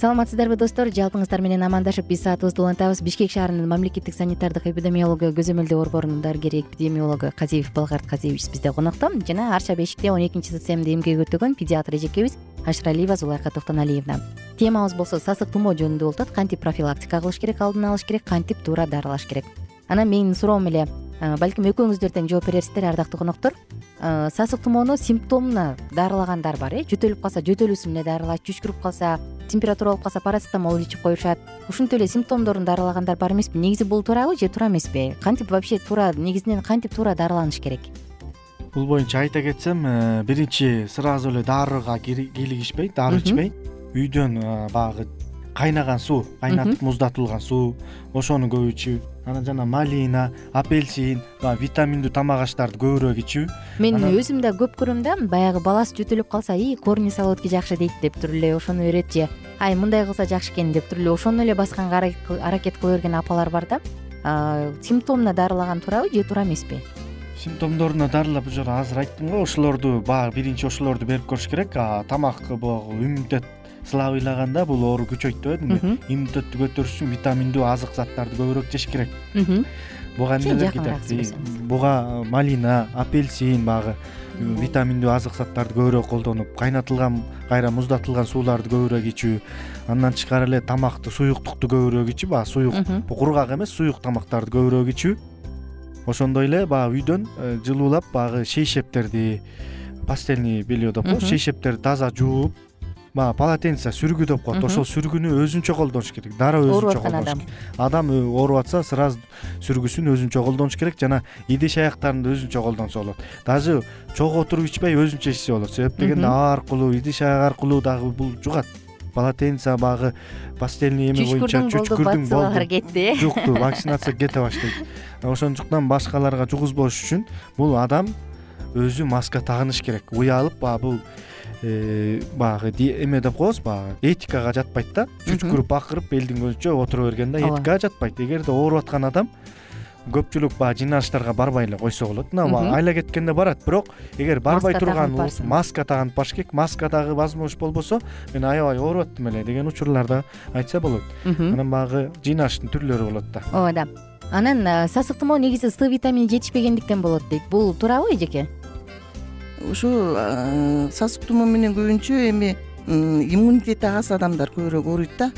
саламатсыздарбы достор? Жалпыңыздар менен амандашып биз саатыбызды улантабыз. Бишкек шаарынын мамлекеттик санитардык эпидемиология көзөмөлдөө борборунун дарыгери эпидемиологу казиев балгарт казиевич бизде конокто. Жана арча бешикте он экинчи зцмде эмгек өтөгөн педиатр эжекебиз ашыралиева зулайка токтоналиевна. Темабыз болсо сасык тумоо жөнүндө болуп атат кантип профилактика кылыш керек алдын алыш керек кантип туура дарылаш керек. Анан менин суроом эле балким экөөңүздөр тең жооп берерсиздер ардактуу коноктор. Сасык тумоону симптомуна дарылагандар бар э жөтөлүп калса жөтөлүүсү менен дарылайт түшкүрүп калса температура болуп калса парацетамол ичип коюшат. Ушинтип эле симптомдорун дарылагандар бар эмеспи? Негизи бул туурабы же туура эмеспи? Кантип вообще туура негизинен кантип туура дарыланыш керек? Бул боюнча айта кетсем э, биринчи сразу эле дарыга кийлигишпей дары ичпей үйдөн э, баягы кайнаган суу кайнатып муздатылган суу ошону көп ичүү. Анан жана малина апельсин баягы витаминдүү тамак аштарды көбүрөөк ичүү. Мен өзүм да көп көрөм да баягы баласы жөтөлүп калса ии корни солодкий жакшы дейт деп туруп эле ошону берет же ай мындай кылса жакшы экен деп туруп эле ошону эле басканга аракет кыла берген апалар бар да. Симптомуна дарылаган туурабы же туура эмеспи симптомдоруна дарылап уже азыр айттым го ошолорду баягы биринчи ошолорду берип көрүш керек. Тамак баягы иммунитет слабыйлаганда бул оору күчөйт деп атпаймынбы иммунитетти көтөрүш үчүн витаминдүү азык заттарды көбүрөөк жеш керек. Буга эмнелер кетет буга малина апельсин баягы витаминдүү азык заттарды көбүрөөк колдонуп кайнатылган кайра муздатылган сууларды көбүрөөк ичүү андан тышкары эле тамакты суюктукту көбүрөөк ичип баягы суюк кургак эмес суюк тамактарды көбүрөөк ичүү. Ошондой эле баягы үйдөн э, жылуулап баягы шейшептерди постельный белье деп коебуз шейшептерди таза жууп баягы полотенце сүргү деп коет. Ошол сүргүнү өзүнчө колдонуш керек. Дароо өзүнчө колдонуш керек. Адам ооруп атса сразу сүргүсүн өзүнчө колдонуш керек жана идиш аяктарын өзүнчө колдонсо болот. Даже чогуу отуруп ичпей өзүнчө ичсе болот. Себеп дегенде а аркылуу идиш аяк аркылуу дагы бул жугат. Полотенце баягы постельный эме боюнча чүчкүрдүн болду. кетти. Э жукту вакцинация кете баштайт. Ошондуктан башкаларга жугузбош үчүн бул адам өзү маска тагыныш керек. Уялып баягы бул Э, баягы эме деп коебуз баягы этикага жатпайт да. Чүчкүрүп бакырып элдин көзүнчө отура берген да этикага жатпайт. Эгерде ооруп аткан адам көпчүлүк баягы жыйналыштарга барбай эле койсо болот мына айла кеткенде барат. Бирок эгер барбай турган маска тагынып барыш керек маска дагы возможность болбосо мен аябай ооруп аттым эле деген учурлар да айтса болот. Анан баягы жыйналыштын түрлөрү болот да. Ооба анан э, сасык тумоо негизи с витамини жетишпегендиктен болот дейт. Бул туурабы эжеке ушу сасык тумоо менен көбүнчө эми иммунитети аз адамдар көбүрөөк ооруйт да.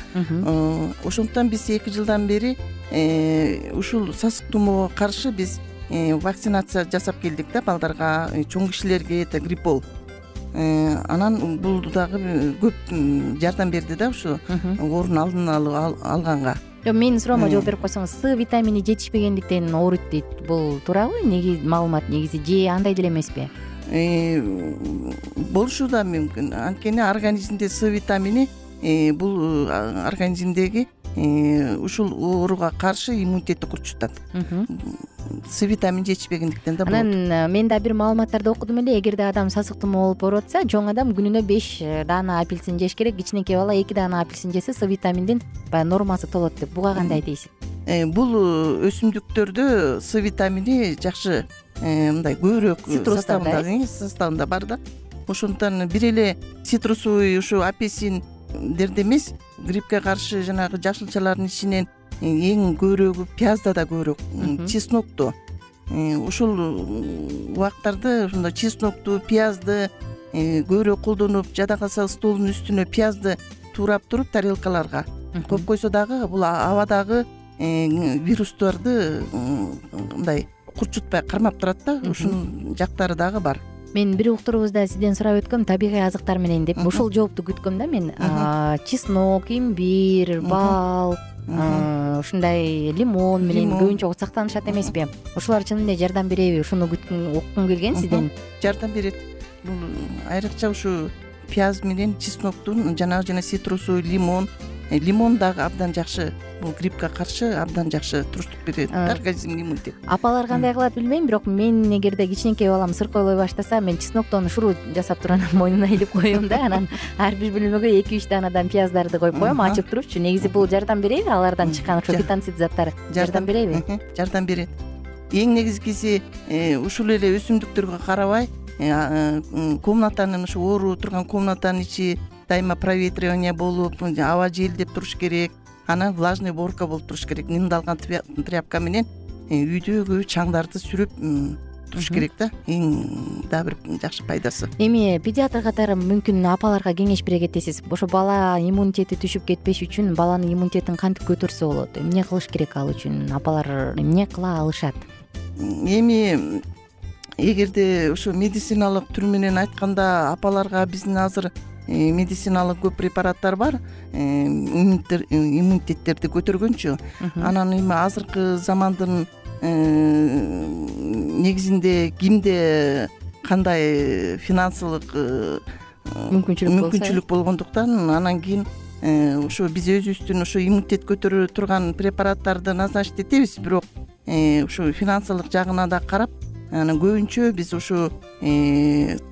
Ошондуктан биз эки жылдан бери э, ушул сасык тумоого каршы биз э, вакцинация жасап келдик да балдарга. Э, чоң кишилерге это гриппол анан бул дагы көп жардам берди да ушу оорунун алдын алганга. Жок менин суроомо жооп берип койсоңуз. С витамини жетишпегендиктен ооруйт дейт бул туурабы маалымат негизи же андай деле эмеспи? э, болушу да мүмкүн. Анткени организмде с витамини э, бул организмдеги ушул ооруга каршы иммунитетти курчутат с витамини жетишпегендиктен да болот. Анан э, мен дагы бир маалыматтарды окудум эле. Эгерде адам сасык тумоо болуп ооруп атса чоң адам күнүнө беш э, даана апельсин жеш керек. Кичинекей бала эки даана апельсин жесе с витаминдин баягы нормасы толот деп. Буга кандай дейсиз э, бул өсүмдүктөрдө с витамини жакшы мындай көбүрөөк составында составында бар да. Ошондуктан бир эле цитрусовый ушу апельсиндерде эмес гриппке каршы жанагы жашылчалардын ичинен эң көбүрөөгү пиязда да көбүрөөк чеснокто. Э, ушул убактарды ошондой чеснокту пиязды э, көбүрөөк колдонуп жада калса столдун үстүнө пиязды туурап туруп тарелкаларга. Коюп койсо дагы бул абадагы э, вирустарды мындай курчутпай кармап турат да ушунун жактары дагы бар. Мен бир уктуруубузда сизден сурап өткөм табигый азыктар менен деп ушул жоопту күткөм да мен. Чеснок имбирь бал ушундай лимон менен көбүнчө сактанышат эмеспи ушулар чын эле жардам береби ушуну уккум келген сизден. Жардам берет. Бул айрыкча ушу пияз менен чесноктун жанагы жана цитрусовый лимон Э, лимон дагы абдан жакшы бул гриппке каршы абдан жакшы туруштук берет организмге иммунитет апалар кандай кылат билбейм бирок мен эгерде кичинекей балам сыркойлой баштаса мен чесноктон шуру жасап туруп анан мойнуна илип коем да анан ар бир бөлмөгө эки үч даанадан пияздарды коюп коем ачып турупчу негизи бул жардам береби алардан чыккан ошо фитонцид заттар жардам береби? Жардам берет. Эң негизгиси э, ушул эле өсүмдүктөргө карабай э, комнатанын ушу оору турган комнатанын ичи дайыма проветривание болуп аба желдеп туруш керек анан влажный уборка болуп туруш керек нымдалган тряпка менен э, үйдөгү чаңдарды сүрүп туруш керек да. Эң дагы бир жакшы пайдасы. Эми педиатр катары мүмкүн апаларга кеңеш бере кетесиз ошо бала иммунитети түшүп кетпеш үчүн баланын иммунитетин кантип көтөрсө болот? Эмне кылыш керек ал үчүн? Апалар эмне кыла алышат? Эми эгерде ушу медициналык түр менен айтканда апаларга биздин азыр медициналык көп препараттар бар. Э, иммунитеттерди көтөргөнчү. Анан эми азыркы замандын э, негизинде кимде кандай финансылык мүмкүнчүлүк болгондуктан анан кийин ушу биз өзүбүздүн ушу иммунитет көтөрө турган препараттарды назначить этебиз. Бирок ушу финансылык жагына да карап анан көбүнчө биз ушу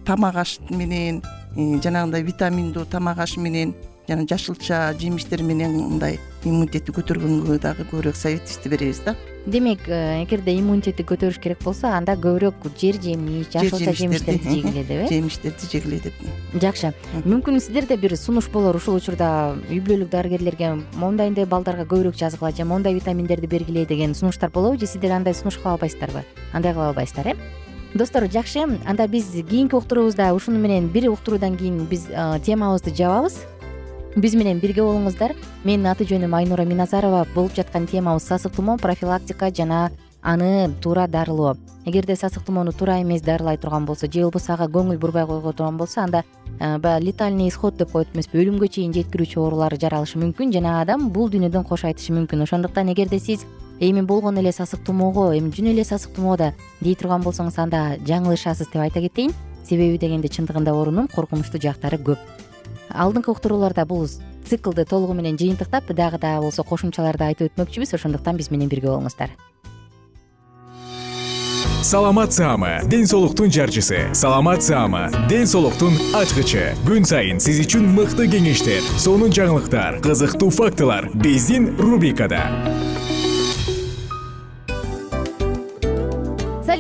тамак аш менен Э, жанагындай витаминдүү тамак аш менен жана жашылча жемиштер менен мындай иммунитетти көтөргөнгө дагы көбүрөөк советибизди беребиз да. Демек э, эгерде иммунитетти көтөрүш керек болсо анда көбүрөөк жер жемиш жашылча жемиштерди жегиле деп э? жемиштерди жегиле деп жакшы мүмкүн сиздерде бир сунуш болор ушул учурда үй бүлөлүк дарыгерлерге моундай балдарга көбүрөөк жазгыла же моундай витаминдерди бергиле деген сунуштар болобу же сиздер андай сунуш кыла албайсыздарбы? Андай кыла албайсыздар э достор жакшы. Анда биз кийинки уктуруубузда ушуну менен бир уктуруудан кийин биз темабызды жабабыз. Биз менен бирге болуңуздар. Менин аты жөнүм айнура миназарова. Болуп жаткан темабыз сасык тумоо профилактика жана аны туура дарылоо. Эгерде сасык тумоону туура эмес дарылай турган болсо же болбосо ага көңүл бурбай койгон болсо анда баягы летальный исход деп коет эмеспи. Өлүмгө чейин жеткирүүчү оорулар жаралышы мүмкүн жана адам бул дүйнөдөн кош айтышы мүмкүн. Ошондуктан эгерде сиз эми болгон эле сасык тумоого эми жөн эле сасык тумоо да дей турган болсоңуз анда жаңылышасыз деп айта кетейин. Себеби дегенде чындыгында оорунун коркунучтуу жактары көп. Алдыңкы уктурууларда бул циклды толугу менен жыйынтыктап дагы да болсо кошумчаларды айтып өтмөкчүбүз ошондуктан биз менен бирге болуңуздар. Саламат саама ден соолуктун жарчысы. Саламат саама ден соолуктун ачкычы. Күн сайын сиз үчүн мыкты кеңештер сонун жаңылыктар кызыктуу фактылар. Биздин рубрикада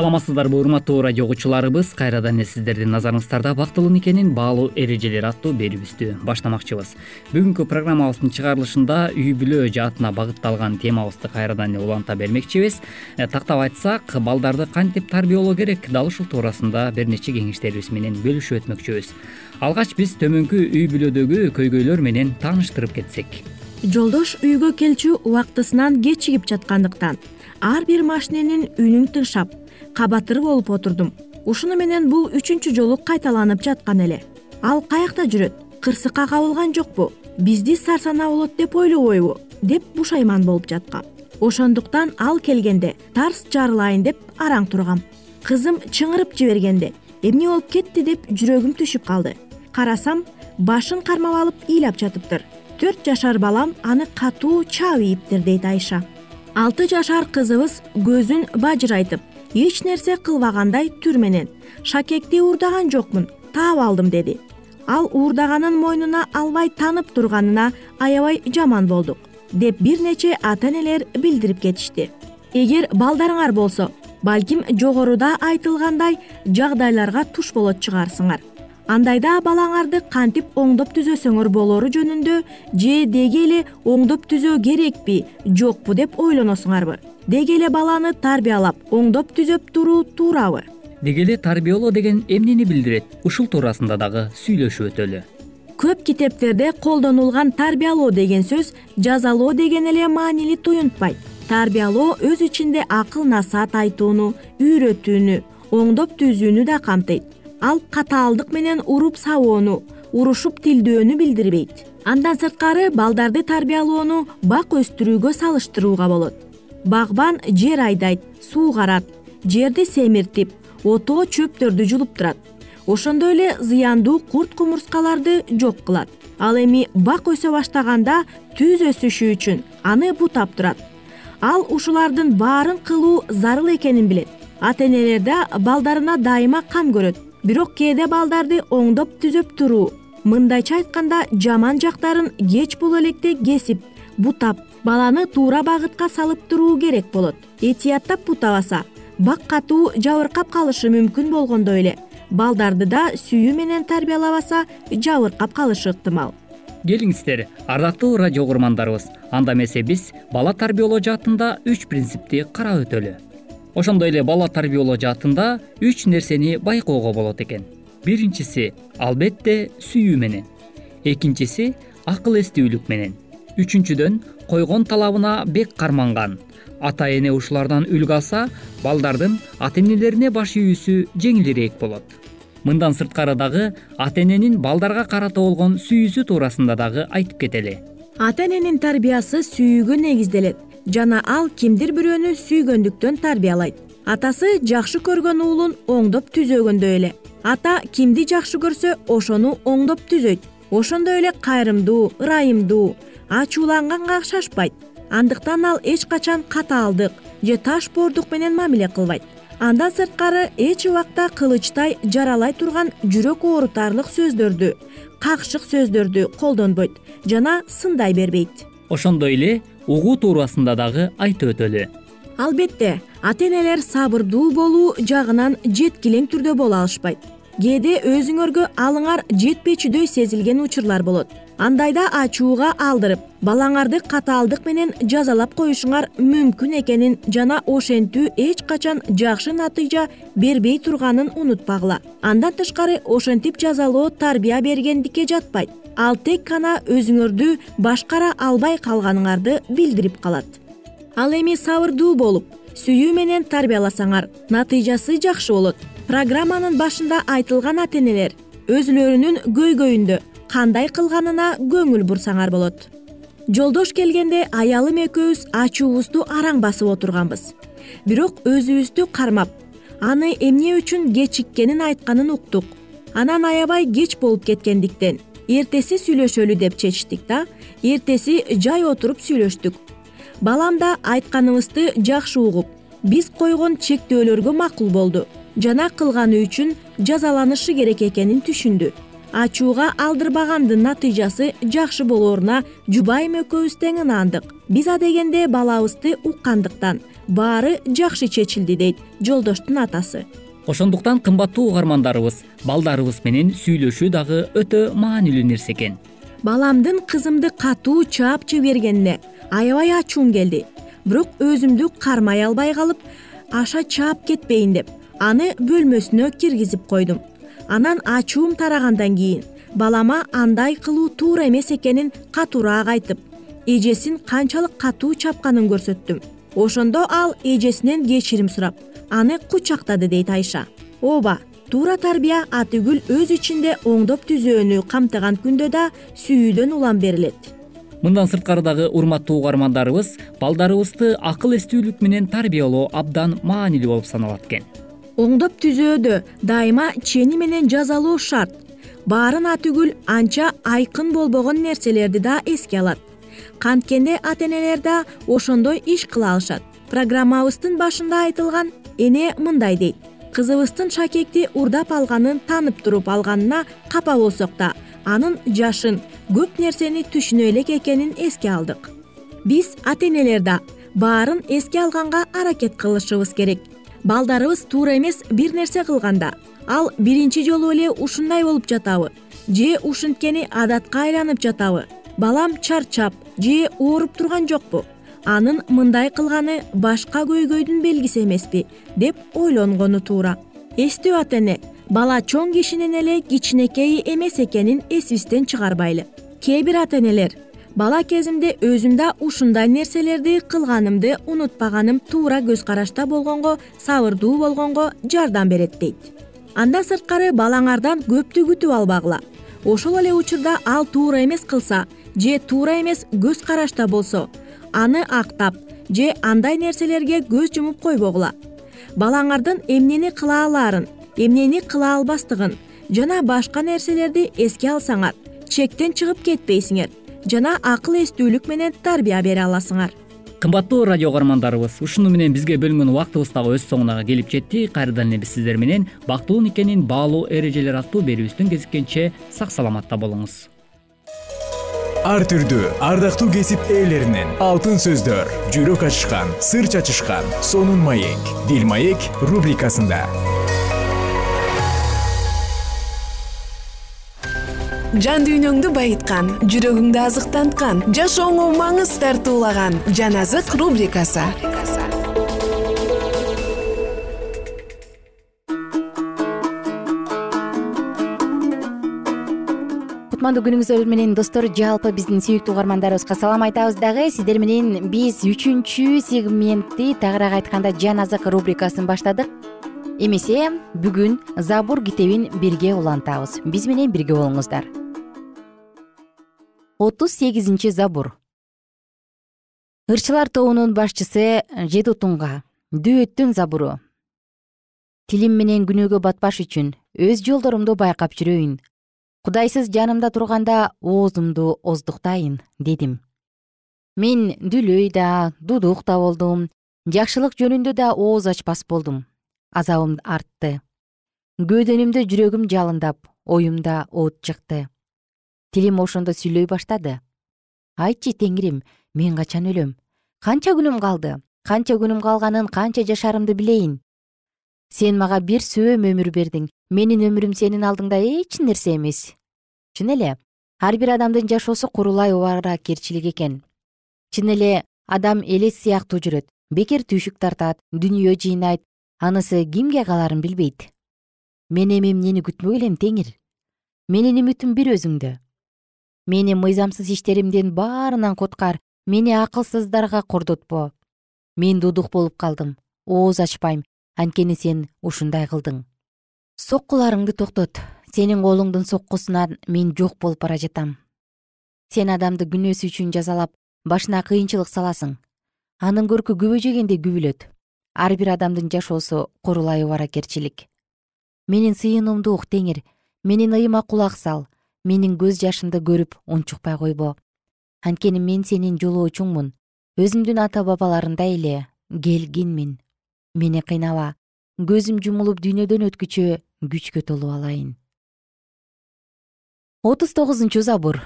саламатсыздарбы урматтуу радио угуучуларыбыз кайрадан эле сиздердин назарыңыздарда бактылуу никенин баалуу эрежелери аттуу берүүбүздү баштамакчыбыз. Бүгүнкү программабыздын чыгарылышында үй бүлө жаатына багытталган темабызды кайрадан эле уланта бермекчибиз. Э, тактап айтсак балдарды кантип тарбиялоо керек? Дал ушул туурасында бир нече кеңештерибиз менен бөлүшүп өтмөкчүбүз. Алгач биз төмөнкү үй бүлөдөгү көйгөйлөр менен тааныштырып кетсек. Жолдош үйгө келчү убактысынан кечигип жаткандыктан ар бир машиненин үнүн тыңшап кабатыр болуп отурдум. Ушуну менен бул үчүнчү жолу кайталанып жаткан эле. Ал каякта жүрөт кырсыкка кабылган жокпу. Бизди сарсанаа болот деп ойлобойбу деп бушайман болуп жаткам. Ошондуктан ал келгенде тарс жарылайын деп араң тургам. Кызым чыңырып жибергенде эмне болуп кетти? деп жүрөгүм түшүп калды. Карасам башын кармап алып ыйлап жатыптыр. Төрт жашар балам аны катуу чаап ийиптир дейт айша. Алты жашар кызыбыз көзүн бажырайтып эч нерсе кылбагандай түр шакекти уурдаган жокмун таап алдым деди. Ал уурдаганын мойнуна албай танып турганына аябай жаман болдук деп бир нече ата энелер билдирип кетишти. Эгер балдарыңар болсо балким жогоруда айтылгандай жагдайларга туш болот чыгарсыңар. Андайда балаңарды кантип оңдоп түзөсөңөр болору жөнүндө же деги эле оңдоп түзөө керекпи жокпу деп ойлоносуңарбы деги эле баланы тарбиялап оңдоп түзөп туруу туурабы. Деги эле тарбиялоо деген эмнени билдирет? Ушул туурасында дагы сүйлөшүп өтөлү. Көп китептерде колдонулган тарбиялоо деген сөз жазалоо деген эле маанилүү туюнтпайт. Тарбиялоо өз ичинде акыл насаат айтууну үйрөтүүнү оңдоп түзүүнү да камтыйт. Ал катаалдык менен уруп сабоону урушуп тилдөөнү билдирбейт. Андан сырткары балдарды тарбиялоону бак өстүрүүгө салыштырууга болот багбан жер айдайт суугарат жерди семиртип отоо чөптөрдү жулуп турат. Ошондой эле зыяндуу курт кумурскаларды жок кылат. Ал эми бак өсө баштаганда түз өсүшү үчүн аны бутап турат. Ал ушулардын баарын кылуу зарыл экенин билет. Ата энелер да балдарына дайыма кам көрөт. Бирок кээде балдарды оңдоп түзөп туруу. Мындайча айтканда жаман жактарын кеч боло электе кесип бутап баланы туура багытка салып туруу керек болот. Этияттап бутабаса бак катуу жабыркап калышы мүмкүн болгондой эле. Балдарды да сүйүү менен тарбиялабаса жабыркап калышы ыктымал келиңиздер ардактуу радио угурмандарыбыз анда эмесе биз бала тарбиялоо жаатында үч принципти карап өтөлү. Ошондой эле бала тарбиялоо жаатында үч нерсени байкоого болот экен. Биринчиси албетте сүйүү менен. Экинчиси акыл эстүүлүк менен үчүнчүдөн койгон талабына бек карманган. Ата эне ушулардан үлгү алса балдардын ата энелерине баш ийүүсү жеңилирээк болот. Мындан сырткары дагы ата эненин балдарга карата болгон сүйүүсү туурасында дагы айтып кетели. Ата эненин тарбиясы сүйүүгө негизделет жана ал кимдир бирөөнү сүйгөндүктөн тарбиялайт. Атасы жакшы көргөн уулун оңдоп түзөгөндөй эле. Ата кимди жакшы көрсө ошону оңдоп түзөйт. Ошондой эле кайрымдуу ырайымдуу ачууланганга шашпайт андыктан ал эч качан катаалдык же таш боордук менен мамиле кылбайт. Андан сырткары эч убакта кылычтай жаралай турган жүрөк оорутарлык сөздөрдү какшык сөздөрдү колдонбойт жана сындай бербейт. Ошондой эле угуу туурасында дагы айтып өтөлү. Албетте ата энелер сабырдуу болуу жагынан жеткилең түрдө боло алышпайт. Кээде өзүңөргө алыңар жетпечүдөй сезилген учурлар болот андайда ачууга алдырып балаңарды катаалдык менен жазалап коюшуңар мүмкүн экенин жана ошентүү эч качан жакшы натыйжа бербей турганын унутпагыла. Андан тышкары ошентип жазалоо тарбия бергендикке жатпайт. Ал тек гана өзүңөрдү башкара албай калганыңарды билдирип калат. Ал эми сабырдуу болуп сүйүү менен тарбияласаңар натыйжасы жакшы болот. Программанын башында айтылган ата энелер өзүлөрүнүн көйгөйүндө кандай кылганына көңүл бурсаңар болот. Жолдош келгенде аялым экөөбүз ачуубузду араң басып отурганбыз. Бирок өзүбүздү кармап аны эмне үчүн кечиккенин айтканын уктук. Анан аябай кеч болуп кеткендиктен эртеси сүйлөшөлү деп чечтик да эртеси жай отуруп сүйлөштүк. Балам да айтканыбызды жакшы угуп биз койгон чектөөлөргө макул болду. Жана кылганы үчүн жазаланышы керек экенин түшүндү ачууга алдырбагандын натыйжасы жакшы болооруна жубайым экөөбүз тең ынаандык биз адегенде балабызды уккандыктан. Баары жакшы чечилди дейт жолдоштун атасы. Ошондуктан кымбаттуу угармандарыбыз балдарыбыз менен сүйлөшүү дагы өтө маанилүү нерсе экен. Баламдын кызымды катуу чаап жибергенине аябай ачуум келди. Бирок өзүмдү кармай албай калып аша чаап кетпейин деп аны бөлмөсүнө киргизип койдум анан ачуум тарагандан кийин балама андай кылуу туура эмес экенин катуураак айтып эжесин канчалык катуу чапканын көрсөттүм. Ошондо ал эжесинен кечирим сурап аны кучактады дейт айша. Ооба туура тарбия атүгүл өз ичинде оңдоп түзөөнү камтыган күндө да сүйүүдөн улам берилет. Мындан сырткары дагы урматтуу угармандарыбыз балдарыбызды акыл эстүүлүк менен тарбиялоо абдан маанилүү болуп саналат экен оңдоп түзөөдө дайыма чени менен жазалоо шарт. Баарына түгүл анча айкын болбогон нерселерди да эске алат. Канткенде ата энелер да ошондой иш кыла алышат. Программабыздын башында айтылган эне мындай дейт. Кызыбыздын шакекти урдап алганын таанып туруп алганына капа болсок да анын жашын көп нерсени түшүнө элек экенин эске алдык. Биз ата энелер да баарын эске алганга аракет кылышыбыз керек балдарыбыз туура эмес бир нерсе кылганда. Ал биринчи жолу эле ушундай болуп жатабы. Же ушинткени адатка айланып жатабы. Балам чарчап же ооруп турган жокпу. Анын мындай кылганы башка көйгөйдүн белгиси эмеспи деп ойлонгону туура. Эстүү ата эне бала чоң кишинен эле кичинекей эмес экенин эсибизден чыгарбайлы. Кээ бир ата энелер бала кезимде өзүм да ушундай нерселерди кылганымды унутпаганым туура көз карашта болгонго сабырдуу болгонго жардам берет дейт. Андан сырткары балаңардан көптү күтүп албагыла. Ошол эле учурда ал туура эмес кылса же туура эмес көз карашта болсо аны актап же андай нерселерге көз жумуп койбогула. Балаңардын эмнени кыла алаарын эмнени кыла албастыгын жана башка нерселерди эске алсаңар чектен чыгып кетпейсиңер жана акыл эстүүлүк менен тарбия бере аласыңар. Кымбаттуу радио каармандарыбыз ушуну менен бизге бөлүнгөн убактыбыз дагы өз соңуна келип жетти. Кайрадан эле биз сиздер менен бактылуу никенин баалуу эрежелери аттуу берүүбүздөн кезишкенче сак саламатта болуңуз. Ар түрдүү ардактуу кесип ээлеринен алтын сөздөр жүрөк ачышкан сыр чачышкан сонун маек дил маек рубрикасында жан дүйнөңдү байыткан жүрөгүңдү азыктанткан жашооңо маңыз тартуулаган жан азык рубрикасы. Кутмандуу күнүңүздөр менен достор жалпы биздин сүйүктүү угармандарыбызга салам айтабыз дагы. Сиздер менен биз үчүнчү сегментти тагыраак айтканда жан азык рубрикасын баштадык. Эмесе бүгүн забур китебин бирге улантабыз. Биз менен бирге болуңуздар отуз сегизинчи забур. Ырчылар тобунун башчысы жедутунга дөөттүн забуру. Тилим менен күнөөгө батпаш үчүн өз жолдорумду байкап жүрөйүн. Кудайсыз жанымда турганда оозумду оздуктайын дедим. Мен дүлөй да дудук да болдум жакшылык жөнүндө да ооз ачпас болдум. Азабым артты. Көөдөнүмдө жүрөгүм жалындап оюмда от чыкты тилим ошондо сүйлөй баштады. Айтчы теңирим мен качан өлөм? Канча күнүм калды? Канча күнүм калганын канча жашарымды билейин? Сен мага бир сөөм өмүр бердиң. Менин өмүрүм сенин алдыңда эч нерсе эмес. Чын эле ар бир адамдын жашоосу курулай убаракерчилик экен. Чын эле адам элес сыяктуу жүрөт бекер түйшүк тартат дүнүйө жыйнайт анысы кимге каларын билбейт. Мен эми эмнени күтмөк элем теңир? Менин үмүтүм бир өзүңдө мени мыйзамсыз иштеримдин баарынан куткар мени акылсыздарга кордотпо. Мен дудук болуп калдым. Ооз ачпайм. Анткени сен ушундай кылдың. Соккуларыңды токтот. Сенин колуңдун соккусунан мен жок болуп бара жатам. Сен адамды күнөөсү үчүн жазалап башына кыйынчылык саласың. Анын көркү күбө жегенде күбүлөт. Ар бир адамдын жашоосу курулай убаракерчилик менин сыйынуумду ук теңир. Менин ыйыма кулак сал менин көз жашымды көрүп унчукпай койбо. Анткени мен сенин жолоочуңмун. Өзүмдүн ата бабаларымдай эле келгинмин мени кыйнава көзүм жумулуп дүйнөдөн өткүчө күчкө толуп алайын. Отуз тогузунчу забур.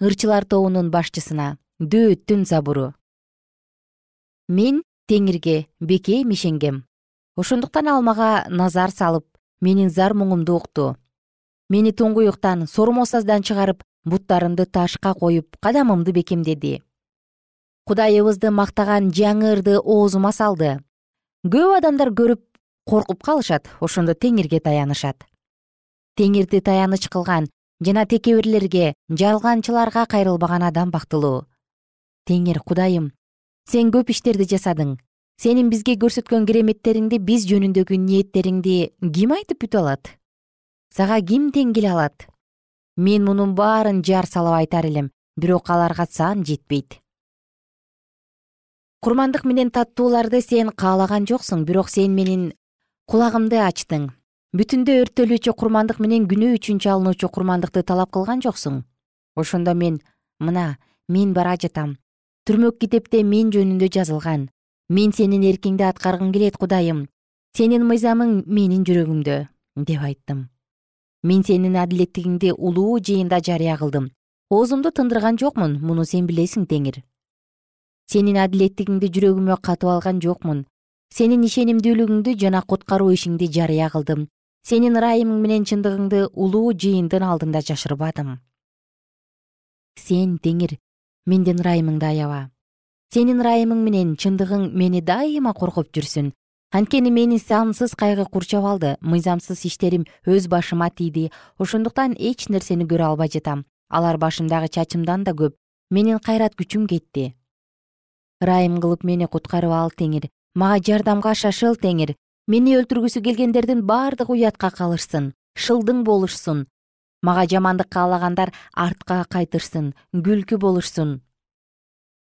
Ырчылар тобунун башчысына дөөттүн забуру. Мен теңирге бекем ишенгем. Ошондуктан ал мага назар салып менин зар муңумду укту мени туңгуюктан сормосаздан чыгарып буттарымды ташка коюп кадамымды бекемдеди. Кудайыбызды мактаган жаңы ырды оозума салды. Көп адамдар көрүп коркуп калышат ошондо теңирге таянышат. Теңирди таяныч кылган жана текебирлерге жалганчыларга кайрылбаган адам бактылуу. Теңир кудайым сен көп иштерди жасадың. Сенин бизге көрсөткөн кереметтериңди биз жөнүндөгү ниеттериңди ким айтып бүтө алат сага ким тең келе алат? Мен мунун баарын жар салып айтар элем бирок аларга сан жетпейт. Курмандык менен таттууларды сен каалаган жоксуң бирок сен менин кулагымды ачтың. Бүтүндөй өрттөлүүчү курмандык менен күнөө үчүн чалынуучу курмандыкты талап кылган жоксуң. Ошондо мен мына мен бара жатам. Түрмөк китепте мен жөнүндө жазылган. Мен сенин эркиңди аткаргым келет кудайым. Сенин мыйзамың менин жүрөгүмдө деп айттым мен сенин адилеттигиңди улуу жыйында жарыя кылдым. Оозумду тындырган жокмун муну сен билесиң теңир. Сенин адилеттигиңди жүрөгүмө катып алган жокмун. Сенин ишенимдүүлүгүңдү жана куткаруу ишиңди жарыя кылдым. Сенин ырайымың менен чындыгыңды улуу жыйындын алдында жашырбадым. Сен теңир менден ырайымыңды аяба сенин ырайымың менен чындыгың мени дайыма коргоп жүрсүн анткени мени сансыз кайгы курчап алды. Мыйзамсыз иштерим өз башыма тийди. Ошондуктан эч нерсени көрө албай жатам. Алар башымдагы чачымдан да көп. Менин кайрат күчүм кетти. Ырайым кылып мени куткарып ал теңир. Мага жардамга шашыл теңир. Мени өлтүргүсү келгендердин бардыгы уятка калышсын шылдың болушсун мага жамандык каалагандар артка кайтышсын күлкү болушсун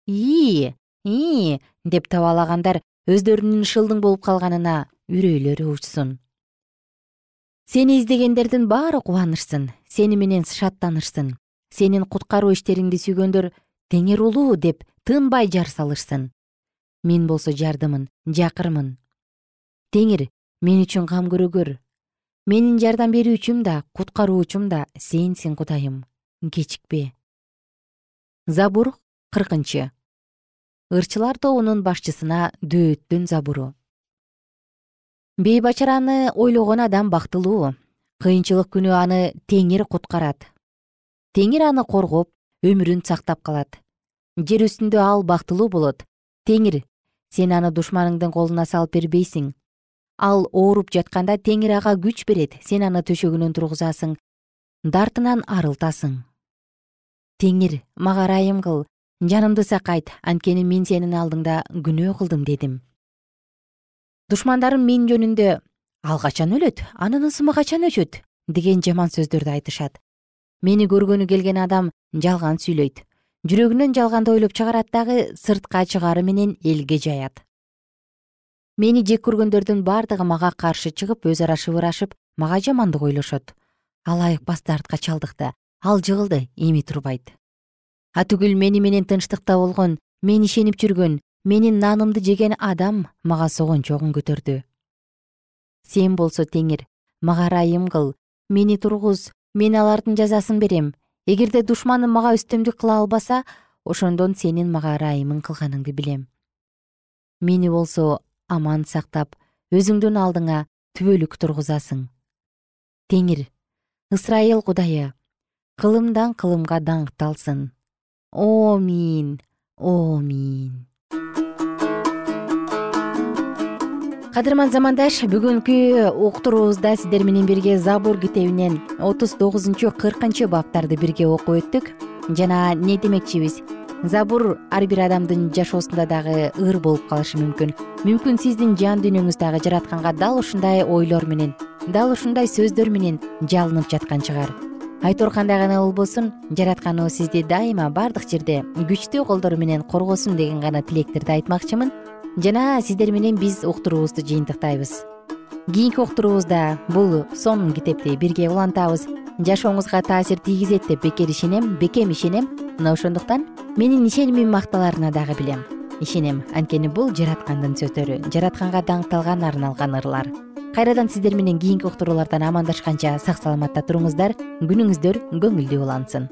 ии ии деп табалагандар өздөрүнүн шылдың болуп калганына үрөйлөрү учсун. Сени издегендердин баары кубанышсын сени менен шаттанышсын сенин куткаруу иштериңди сүйгөндөр теңир улуу деп тынбай жар салышсын мен болсо жардымын жакырмын. Теңир мен үчүн кам көрөгөр. Менин жардам берүүчүм да куткаруучум да сенсиң кудайым. Кечикпе забур кыркынчы ырчылар тобунун башчысына дөөттүн забуру. Бейбачараны ойлогон адам бактылуу. Кыйынчылык күнү аны теңир куткарат. Теңир аны коргоп өмүрүн сактап калат. Жер үстүндө ал бактылуу болот. Теңир сен аны душманыңдын колуна салып бербейсиң. Ал ооруп жатканда теңир ага күч берет. Сен аны төшөгүнөн тургузасың дартынан арылтасың. Теңир мага ырайым кыл жанымды сакайт анткени мен сенин алдыңда күнөө кылдым дедим. Душмандарым мен жөнүндө ал качан өлөт анын ысымы качан өчөт деген жаман сөздөрдү айтышат. Мени көргөнү келген адам жалган сүйлөйт жүрөгүнөн жалганды ойлоп чыгарат дагы сыртка чыгаары менен элге жаят. Мени жек көргөндөрдүн бардыгы мага каршы чыгып өз ара шыбырашып мага жамандык ойлошот. Алайык бастартка чалдыкты ал жыгылды эми турбайт атүгүл мени менен тынчтыкта болгон мен ишенип жүргөн менин нанымды жеген адам мага согончогун көтөрдү. Сен болсо теңир мага ырайым кыл мени тургуз мен алардын жазасын берем. Эгерде душманым мага үстөмдүк кыла албаса ошондон сенин мага ырайымың кылганыңды билем. Мени болсо аман сактап өзүңдүн алдыңа түбөлүк тургузасың. Теңир ысрайыл кудайы кылымдан кылымга даңкталсын омин омин. Кадырман замандаш бүгүнкү уктуруубузда сиздер менен бирге забур китебинен отуз тогузунчу кыркынчы баптарды бирге окуп өттүк. Жана эмне демекчибиз? Забур ар бир адамдын жашоосунда дагы ыр болуп калышы мүмкүн. Мүмкүн сиздин жан дүйнөңүз дагы жаратканга дал ушундай ойлор менен дал ушундай сөздөр менен жалынып жаткан чыгар айтор кандай гана болбосун жаратканыбыз сизди дайыма баардык жерде күчтүү колдору менен коргосун деген гана тилектерди айтмакчымын. Жана сиздер менен биз уктуруубузду жыйынтыктайбыз. Кийинки уктуруубузда бул сонун китепти бирге улантабыз. Жашооңузга таасир тийгизет деп бекер ишенем бекем ишенем. Мына ошондуктан менин ишенимим макталарына дагы билем. Ишенем анткени бул жараткандын сөздөрү жаратканга даңкталган арналган ырлар кайрадан сиздер менен кийинки уктуруулардан амандашканча сак саламатта туруңуздар. Күнүңүздөр көңүлдүү улансын.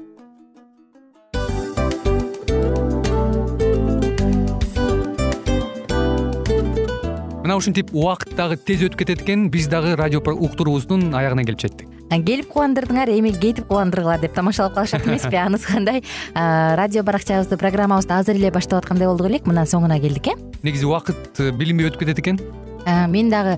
Мына ушинтип убакыт дагы тез өтүп кетет экен биз дагы радио уктуруубуздун аягына келип жеттик келип кубандырдыңар эми кетип кубандыргыла деп тамашалап калышат эмеспи анысы кандай? Радио баракчабызды программабызды азыр эле баштап аткандай болдук элек мына соңуна келдик э? Негизи убакыт э, билинбей өтүп кетет экен мен дагы